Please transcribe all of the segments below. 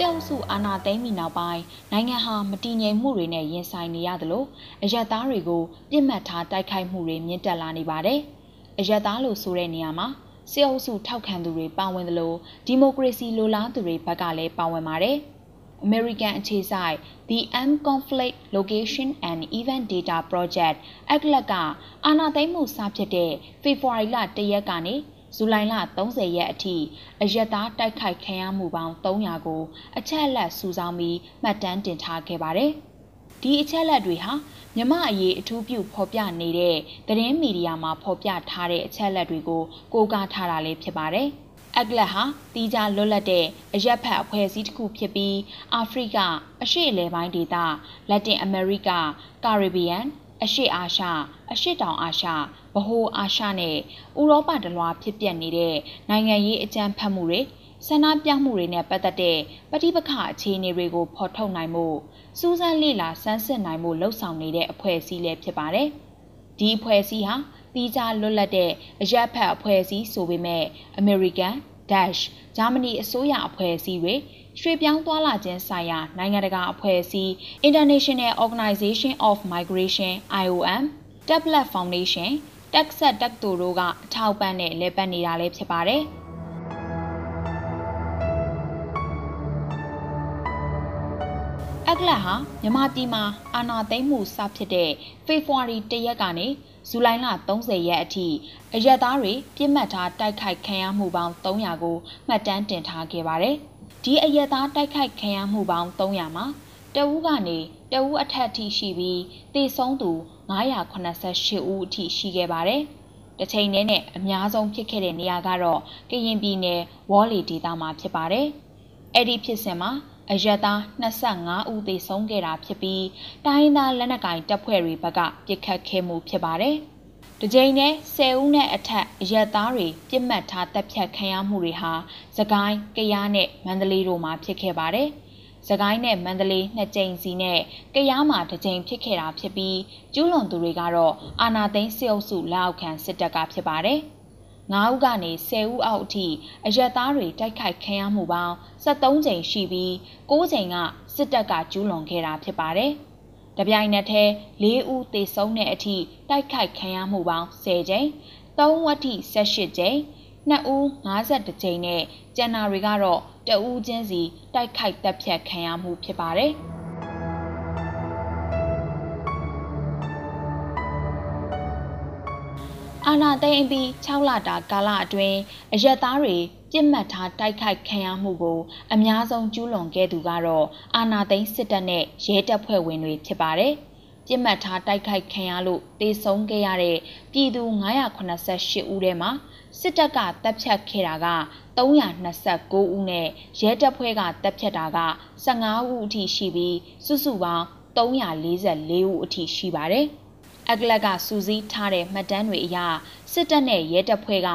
စစ်အုပ်စုအာဏာသိမ်းပြီးနောက်ပိုင်းနိုင်ငံဟာမတည်ငြိမ်မှုတွေနဲ့ရင်ဆိုင်နေရသလိုအရက်သားတွေကိုပြစ်မှတ်ထားတိုက်ခိုက်မှုတွေမြင့်တက်လာနေပါတယ်။အရက်သားလို့ဆိုတဲ့နေရာမှာစစ်အုပ်စုထောက်ခံသူတွေပါဝင်သလိုဒီမိုကရေစီလိုလားသူတွေဘက်ကလည်းပါဝင်ပါတယ်။ American အခြေစိုက် The M Conflict Location and Event Data Project အကလကအာဏာသိမ်းမှုစဖြစ်တဲ့ဖေဖော်ဝါရီလ၁ရက်ကနေ ဇူလိုင်လ30ရက်အထိအရက်သားတိုက်ခိုက်ခံရမှုပေါင်း300ကို အချက်အလက်စုဆောင်းပြီးမှတ်တမ်းတင်ထားခဲ့ပါတယ်။ဒီအချက်အလက်တွေဟာမြမအရေးအထူးပြုဖော်ပြနေတဲ့သတင်းမီဒီယာမှာဖော်ပြထားတဲ့အချက်အလက်တွေကိုကိုးကားထားတာလည်းဖြစ်ပါတယ်။အကလဟာတီးခြားလွတ်လပ်တဲ့အရက်ဖက်အဖွဲ့အစည်းတစ်ခုဖြစ်ပြီးအာဖရိကအရှေ့အလယ်ပိုင်းဒေသလက်တင်အမေရိကကာရစ်ဘီယန် အရှေ့အာရှအရှေ့တောင်အာရှဗဟိုအာရှနဲ့ဥရောပတလွှာဖြစ်ပျက်နေတဲ့နိုင်ငံရေးအကြမ်းဖက်မှုတွေဆန္ဒပြမှုတွေနဲ့ပတ်သက်တဲ့ပဋိပက္ခအခြေအနေတွေကိုဖော်ထုတ်နိုင်မှုစူးစမ်းလေ့လာစမ်းစစ်နိုင်မှုလှုပ်ဆောင်နေတဲ့အဖွဲ့အစည်းလည်းဖြစ်ပါတယ်။ဒီအဖွဲ့အစည်းဟာတီးခြားလွတ်လပ်တဲ့အရက်ဖက်အဖွဲ့အစည်းဆိုပေမဲ့ American, Dutch, Germany အစိုးရအဖွဲ့အစည်းတွေရွှေ့ပြောင်းသွားလာခြင်းဆိုင်ရာ နိုင်ငံတကာအဖွဲ့အစည်း International Organization of Migration IOM, Tablet Foundation, Texas တက္ကသိုလ်တို့ကအထောက်ပံ့နဲ့လဲပတ်နေတာလည်းဖြစ်ပါတယ်။အကလဟာမြန်မာပြည်မှာအာဏာသိမ်းမှုစဖြစ်တဲ့ဖေဖော်ဝါရီ၁ရက်ကနေ ဇူလိုင်လ30ရက်အထိအရက်သားတွေပြစ်မှတ်ထားတိုက်ခိုက်ခံရမှုပေါင်း300ကိုမှတ်တမ်းတင်ထားခဲ့ပါတယ်။ဒီအရက်သားတိုက်ခိုက်ခံရမှုပေါင်း300မှာတအူးကနေတအူးအထက်ထိရှိပြီးတေဆုံးသူ988ဦးအထိရှိခဲ့ပါတယ်။တစ်ချိန်တည်းနဲ့အများဆုံးဖြစ်ခဲ့တဲ့နေရာကတော့ကရင်ပြည်နယ်ဝေါ်လီဒေသမှာဖြစ်ပါတယ်။အဲ့ဒီဖြစ်စဉ်မှာအရသာ25ဦးသေဆုံးခဲ့တာဖြစ်ပြီးတိုင်းသားလက်နက်ကိုင်တပ်ဖွဲ့တွေဘက်ကပြစ်ခတ်ခဲ့မှုဖြစ်ပါတယ်။တကြိမ်နဲ့10ဦးနဲ့အထက်အရက်သားတွေပြစ်မှတ်ထားတပ်ဖြတ်ခံရမှုတွေဟာသကိုင်း၊ကယားနဲ့မန္တလေးတို့မှာဖြစ်ခဲ့ပါတယ်။စကိုင်းနဲ့မန္တလေးနှစ်ကြိမ်စီနဲ့ကယားမှာတစ်ကြိမ်ဖြစ်ခဲ့တာဖြစ်ပြီးကျူးလွန်သူတွေကတော့အာနာသိန်းစစ်အုပ်စုလက်အောက်ခံစစ်တပ်ကဖြစ်ပါတယ်။ 9ဦးကနေ10ဦးအောက်အထိအရက်သားတွေတိုက်ခိုက်ခံရမှုပေါင်း73ကြိမ်ရှိပြီး9ကြိမ်ကစစ်တပ်ကကျူးလွန်ခဲ့တာဖြစ်ပါတယ်။တပြိုင်နက်တည်း4ဦးသေဆုံးတဲ့အထိတိုက်ခိုက်ခံရမှုပေါင်း10ကြိမ်3ဦးအထိ18ကြိမ်2ဦး52ကြိမ်နဲ့ကျန်နာတွေကတော့တဦးချင်းစီတိုက်ခိုက်တပ်ဖြတ်ခံရမှုဖြစ်ပါတယ်။ အာဏာသိမ်းပြီး6လတာကာလအတွင်းအရက်သားတွေပြစ်မှတ်ထားတိုက်ခိုက်ခံရမှုကိုအများဆုံးကျူးလွန်ခဲ့သူကတော့အာဏာသိမ်းစစ်တပ်နဲ့ရဲတပ်ဖွဲ့ဝင်တွေဖြစ်ပါတယ်။ပြစ်မှတ်ထားတိုက်ခိုက်ခံရလို့တေဆုံးခဲ့ရတဲ့ပြည်သူ988ဦးထဲမှာစစ်တပ်ကတပ်ဖြတ်ခဲ့တာက329ဦးနဲ့ရဲတပ်ဖွဲ့ကတပ်ဖြတ်တာက15ဦးအထိရှိပြီးစုစုပေါင်း344ဦးအထိရှိပါတယ်။ အကလက်ကစူးစီးထားတဲ့မှတ်တမ်းတွေအရစစ်တပ်နဲ့ရဲတပ်ဖွဲ့က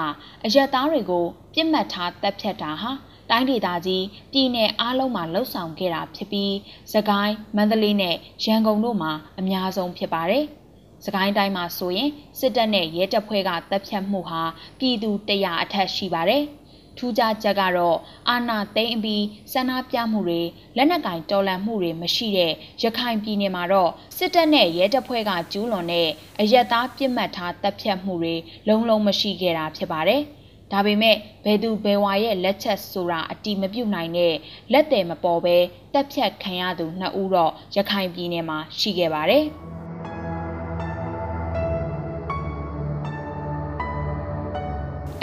အရက်သားတွေကိုပြစ်မှတ်ထားတပ်ဖြတ်တာဟာတိုင်းဒေသကြီးပြည်내အားလုံးမှာလှုပ်ဆောင်ခဲ့တာဖြစ်ပြီးစကိုင်းမန္တလေးနဲ့ရန်ကုန်တို့မှာအများဆုံးဖြစ်ပါတယ်။စကိုင်းတိုင်းမှာဆိုရင်စစ်တပ်နဲ့ရဲတပ်ဖွဲ့ကတပ်ဖြတ်မှုဟာပြည်သူ100အထက်ရှိပါတယ်။ ထူးခြားချက်ကတော့အာဏာသိမ်းပြီးဆန္ဒပြမှုတွေလက်နက်ကင်တော်လှန်မှုတွေမရှိတဲ့ရခိုင်ပြည်နယ်မှာတော့စစ်တပ်နဲ့ရဲတပ်ဖွဲ့ကကျူးလွန်တဲ့အရက်သားပြစ်မှတ်ထားတပ်ဖြတ်မှုတွေလုံးလုံးမရှိခဲ့တာဖြစ်ပါတယ်။ဒါပေမဲ့ဘယ်သူဘယ်ဝါရဲ့လက်ချက်ဆိုတာအတိမပြုတ်နိုင်တဲ့လက်တယ်မပေါ်ပဲတက်ဖြတ်ခံရသူနှစ်ဦးတော့ရခိုင်ပြည်နယ်မှာရှိခဲ့ပါတယ်။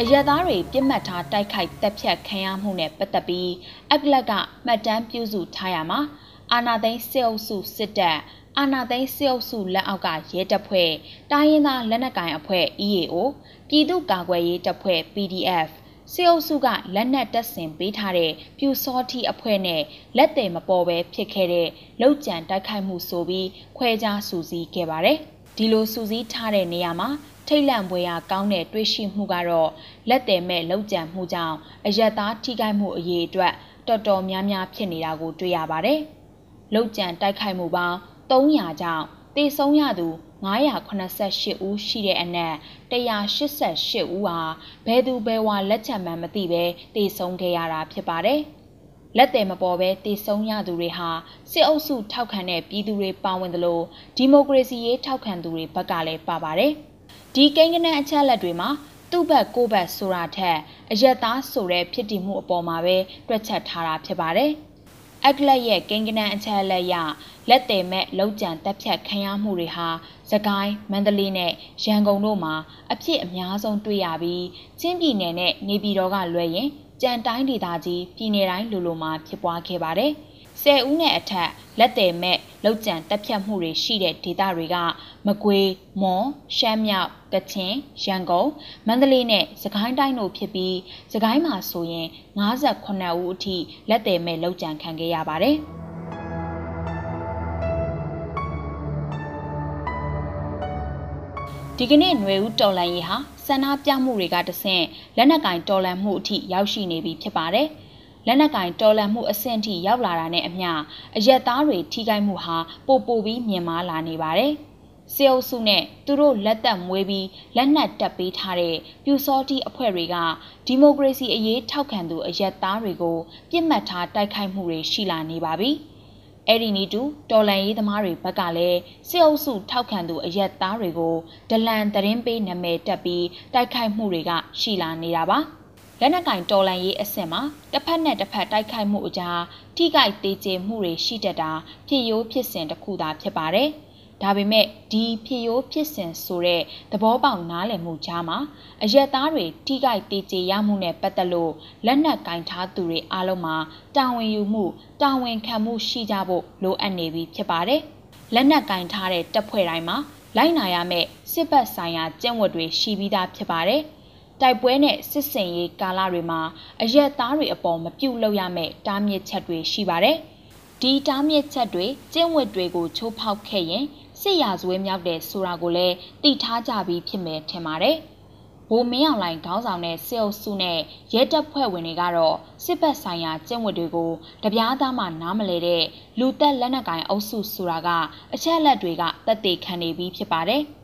အရက်သားတွေပြစ်မှတ်ထားတိုက်ခိုက်တပ်ဖြတ်ခံရမှုနဲ့ပတ်သက်ပြီးအကလကမှတ်တမ်းပြုစုထားရမှာအာနာသိန်းစစ်အုပ်စုစစ်တပ်အာနာသိန်းစစ်အုပ်စုလက်အောက်ကရဲတပ်ဖွဲ့တိုင်းရင်းသားလက်နက်ကိုင်အဖွဲ့ EAO ပြည်သူ့ကာကွယ်ရေးတပ်ဖွဲ့ PDF စစ်အုပ်စုကလက်နက်တပ်ဆင်ပေးထားတဲ့ပြူစောတိအဖွဲ့နဲ့လက်တယ်မပေါ်ပဲဖြစ်ခဲ့တဲ့လောက်ကျန်တိုက်ခိုက်မှုဆိုပြီးခွဲခြားစူးစီးခဲ့ပါတယ်ဒီလိုစူးစီးထားတဲ့နေရာမှာ ထိတ်လန့်ပွဲရာကောင်းတဲ့တွေးရှိမှုကတော့လက်တယ်မဲ့လောက်ကျန်မှုကြောင့်အယက်သားထိခိုက်မှုအရေးအတွက်တော်တော်များများဖြစ်နေတာကိုတွေ့ရပါတယ်။လောက်ကျန်တိုက်ခိုက်မှုပေါင်း300ကြောင့်တေဆုံးရသူ988ဦးရှိတဲ့အနက်188ဦးဟာဘယ်သူဘယ်ဝါလက်ချက်မှန်မသိပဲတေဆုံးခဲ့ရတာဖြစ်ပါတယ်။လက်တယ်မပေါ်ဘဲတည်ဆုံရသူတွေဟာစစ်အုပ်စုထောက်ခံတဲ့ပြည်သူတွေပါဝင်သလိုဒီမိုကရေစီရေးထောက်ခံသူတွေဘက်ကလည်းပါပါတယ်။ ဒီကိန်းဂဏန်းအချက်လက်တွေမှာသူ့ဘက်ကိုဘက်ဆိုတာထက်အယက်သားဆိုတဲ့ဖြစ်တည်မှုအပေါ်မှာပဲတွက်ချက်ထားတာဖြစ်ပါတယ်။အက်ကလက်ရဲ့ကိန်းဂဏန်းအချက်လက်ရလက်တယ်မဲ့လောက်ကျန်တက်ဖြတ်ခံရမှုတွေဟာစကိုင်းမန္တလေးနဲ့ရန်ကုန်တို့မှာအဖြစ်အများဆုံးတွေ့ရပြီးချင်းပြည်နယ်နဲ့နေပြည်တော်ကလွဲရင်ကြံတိုင်းဒေသကြီးပြည်နယ်တိုင်းလိုလိုမှာဖြစ်ပွားခဲ့ပါတယ်။ဆယ်ဦးနဲ့အထက်လက်တယ်မဲ့ လောက်ကျန်တက်ဖြတ်မှုတွေရှိတဲ့ဒေသတွေကမကွေး၊မွန်၊ရှမ်းမြောက်၊ကချင်၊ရန်ကုန်၊မန္တလေးနဲ့စကိုင်းတိုင်းတို့ဖြစ်ပြီးစကိုင်းမှာဆိုရင်58ဦးအထိလက်တယ်မဲ့လောက်ကျန်ခံခဲ့ရပါတယ်။ဒီကနေ့ຫນွေဦးတော်လန်ရေးဟာဆန္ဒပြမှုတွေကတဆင့်လက်နက်ကင်တော်လန်မှုအထိရောက်ရှိနေပြီဖြစ်ပါတယ်။ လက်နက်ကင်တော်လန်မှုအဆင့်ထိရောက်လာတာနဲ့အမျှအရက်သားတွေထိခိုက်မှုဟာပိုပိုပြီးမြင့်မားလာနေပါတယ်။စေအုပ်စုနဲ့သူတို့လက်သက်မွေးပြီးလက်နက်တက်ပေးထားတဲ့ပြူစောတိအဖွဲ့တွေကဒီမိုကရေစီအရေးထောက်ခံသူအရက်သားတွေကိုပြစ်မှတ်ထားတိုက်ခိုက်မှုတွေရှိလာနေပါပြီ။အဲ့ဒီနီတူတော်လန်ရေးသမားတွေဘက်ကလည်းစစ်အုပ်စုထောက်ခံသူအရက်သားတွေကိုဒလန်သတင်းပေးနာမည်တက်ပြီးတိုက်ခိုက်မှုတွေကရှိလာနေတာပါ။ လက်နက်ကင်တော်လန်ရေးအဆင့်မှာတစ်ဖက်နဲ့တစ်ဖက်တိုက်ခိုက်မှုအကြားထိခိုက်သေးချေမှုတွေရှိတတ်တာဖြစ်ရိုးဖြစ်စဉ်တစ်ခုသာဖြစ်ပါတယ်။ဒါပေမဲ့ဒီဖြစ်ရိုးဖြစ်စဉ်ဆိုတဲ့သဘောပေါက်နားလည်မှုကြားမှာအရက်သားတွေထိခိုက်သေးချေရမှုနဲ့ပတ်သက်လို့လက်နက်ကင်ထားသူတွေအားလုံးမှာတာဝန်ယူမှုတာဝန်ခံမှုရှိကြဖို့လိုအပ်နေပြီဖြစ်ပါတယ်။လက်နက်ကင်ထားတဲ့တပ်ဖွဲ့တိုင်းမှာလိုက်နာရမယ့်စစ်ဘက်ဆိုင်ရာကျင့်ဝတ်တွေရှိပြီးသားဖြစ်ပါတယ်။ တိုက်ပွဲနဲ့စစ်စင်ရေးကာလတွေမှာအရက်သားတွေအပေါ်မပြုတ်လောက်ရမယ့်တားမြစ်ချက်တွေရှိပါတယ်။ဒီတားမြစ်ချက်တွေကျင့်ဝတ်တွေကိုချိုးဖောက်ခဲ့ရင်စစ်ရာဇဝဲမြောက်တဲ့ဆိုတာကိုလည်းသိထားကြပြီးဖြစ်မယ်ထင်ပါတယ်။ဘိုးမင်းအောင်လှိုင်ခေါင်းဆောင်တဲ့စစ်အုပ်စုနဲ့ရဲတပ်ဖွဲ့ဝင်တွေကတော့စစ်ဘက်ဆိုင်ရာကျင့်ဝတ်တွေကိုတပြားသားမှနားမလဲတဲ့လူသက်လက်နက်ကိုင်အုပ်စုဆိုတာကအချက်အလက်တွေကတက်သေးခံနေပြီးဖြစ်ပါတယ်။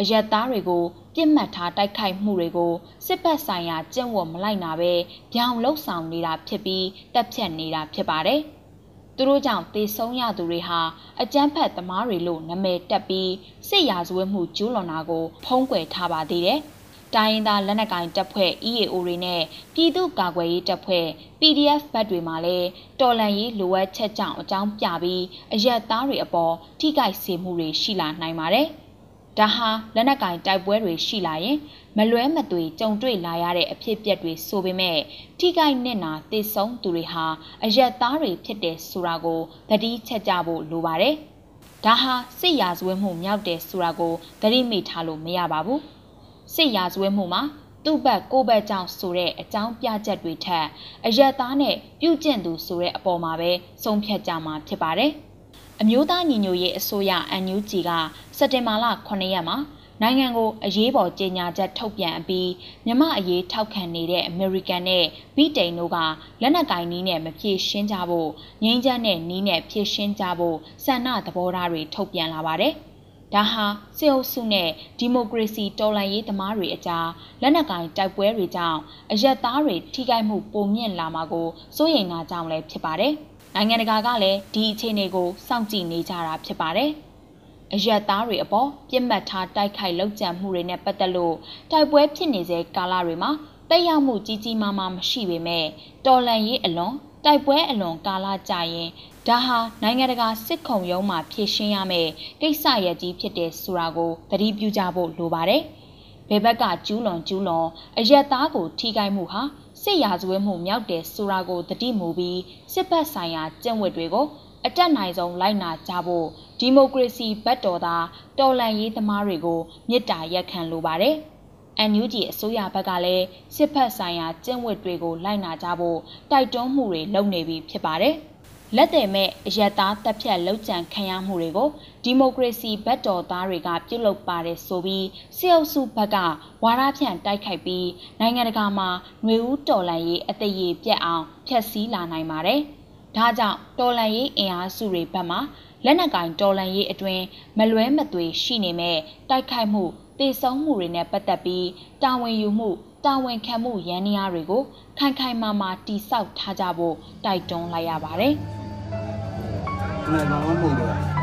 အရက်သားတွေကိုပြစ်မှတ်ထားတိုက်ခိုက်မှုတွေကိုစစ်ဘက်ဆိုင်ရာကျင့်ဝတ်မလိုက်နာပဲပြောင်းလှုပ်ဆောင်နေတာဖြစ်ပြီးတက်ဖြတ်နေတာဖြစ်ပါတယ်။သူတို့ကြောင့်တေဆုံးရသူတွေဟာအကြမ်းဖက်သမားတွေလို့နာမည်တက်ပြီးစစ်ရာဇဝတ်မှုကျူးလွန်တာကိုဖုံးကွယ်ထားပါသေးတယ်။တိုင်းရင်းသားလက်နက်ကိုင်တပ်ဖွဲ့ EAO တွေနဲ့ပြည်သူ့ကာကွယ်ရေးတပ်ဖွဲ့ PDF ဘတ်တွေမှာလည်းတော်လန်ရေးလိုအပ်ချက်ကြောင့်အကြောင်းပြပြီးအရက်သားတွေအပေါ်ထိခိုက်စေမှုတွေရှိလာနိုင်ပါတယ်။ ဒါဟာလက်နက်ကင်တိုက်ပွဲတွေရှိလာရင်မလွဲမသွေကြုံတွေ့လာရတဲ့အဖြစ်အပျက်တွေဆိုပေမဲ့ထိခိုက်နစ်နာသေဆုံးသူတွေဟာအရက်သားတွေဖြစ်တယ်ဆိုတာကိုသတိချက်ကြဖို့လိုပါတယ်။ဒါဟာစစ်ရာဇဝဲမှုမြောက်တယ်ဆိုတာကိုသတိမိထားလို့မရပါဘူး။စစ်ရာဇဝဲမှုမှာသူ့ဘက်ကိုယ့်ဘက်ကြောင့်ဆိုတဲ့အကြောင်းပြချက်တွေထက်အရက်သားနဲ့ပြုကျင့်သူဆိုတဲ့အပေါ်မှာပဲဆုံးဖြတ်ကြမှာဖြစ်ပါတယ်။ အမျိုးသားညီညွတ်ရေးအစိုးရ NUG ကစက်တင်ဘာလ9ရက်မှာနိုင်ငံကိုအရေးပေါ်ကြေညာချက်ထုတ်ပြန်ပြီးမြမအရေးထောက်ခံနေတဲ့အမေရိကန်နဲ့ဗြိတိန်တို့ကလက်နက်ကင်နီးနဲ့မဖြည့်ရှင်းကြဖို့ငြိမ်းချမ်းတဲ့နီးနဲ့ဖြည့်ရှင်းကြဖို့ဆန္ဒသဘောထားတွေထုတ်ပြန်လာပါတယ်။ဒါဟာစစ်အုပ်စုနဲ့ဒီမိုကရေစီတော်လှန်ရေးသမားတွေအကြားလက်နက်ကင်တိုက်ပွဲတွေကြောင့်အရက်သားတွေထိခိုက်မှုပိုမြင့်လာမှာကိုစိုးရိမ်တာကြောင့်လည်းဖြစ်ပါတယ်။ နိုင်ငံတကာကလည်းဒီအခြေအနေကိုစောင့်ကြည့်နေကြတာဖြစ်ပါတယ်။အရက်သားတွေအပေါ်ပြစ်မှတ်ထားတိုက်ခိုက်လုပ်ကြံမှုတွေနဲ့ပတ်သက်လို့တိုက်ပွဲဖြစ်နေစေကာလတွေမှာတက်ရောက်မှုကြီးကြီးမားမားမရှိပေမဲ့တော်လန်ရေးအလွန်တိုက်ပွဲအလွန်ကာလကြာရင်ဒါဟာနိုင်ငံတကာစစ်ခုံရုံးမှာဖြည့်ရှင်းရမယ့်ကိစ္စရပ်ကြီးဖြစ်တဲ့ဆိုတာကိုသတိပြုကြဖို့လိုပါတယ်။ဘယ်ဘက်ကကျူးလွန်ကျူးလွန်အရက်သားကိုထိခိုက်မှုဟာ စစ်ရာဇဝဲမှုမြောက်တယ်ဆိုတာကိုတတိမူပြီးစစ်ဘက်ဆိုင်ရာကျင့်ဝတ်တွေကိုအတက်နိုင်ဆုံးလိုက်နာကြဖို့ဒီမိုကရေစီဘက်တော်သားတော်လှန်ရေးသမားတွေကိုမြစ်တာရက်ခံလိုပါတယ်။ NUG အစိုးရဘက်ကလည်းစစ်ဘက်ဆိုင်ရာကျင့်ဝတ်တွေကိုလိုက်နာကြဖို့တိုက်တွန်းမှုတွေလုပ်နေပြီဖြစ်ပါတယ်။ လက်တယ်မဲ့အယက်သားတပ်ဖြတ်လောက်ကျန်ခံရမှုတွေကိုဒီမိုကရေစီဘက်တော်သားတွေကပြုလုပ်ပါတယ်ဆိုပြီးစစ်အုပ်စုဘက်ကဝါဒဖြန့်တိုက်ခိုက်ပြီးနိုင်ငံတကာမှာຫນွေဦးတော်လန်ရေးအသေးရပြက်အောင်ဖျက်ဆီးလာနိုင်ပါတယ်။ဒါကြောင့်တော်လန်ရေးအင်အားစုတွေဘက်မှ လက်နက်ကင်တော်လန်ရေးအတွင်မလွဲမသွေရှိနေမဲ့တိုက်ခိုက်မှုတေဆုံးမှုတွေနဲ့ပတ်သက်ပြီးတာဝန်ယူမှုတာဝန်ခံမှုရန်နေရာတွေကိုခိုင်ခိုင်မာမာတိစောက်ထားကြဖို့တိုက်တွန်းလိုက်ရပါတယ်။ဒီမှာတော့မဟုတ်တော့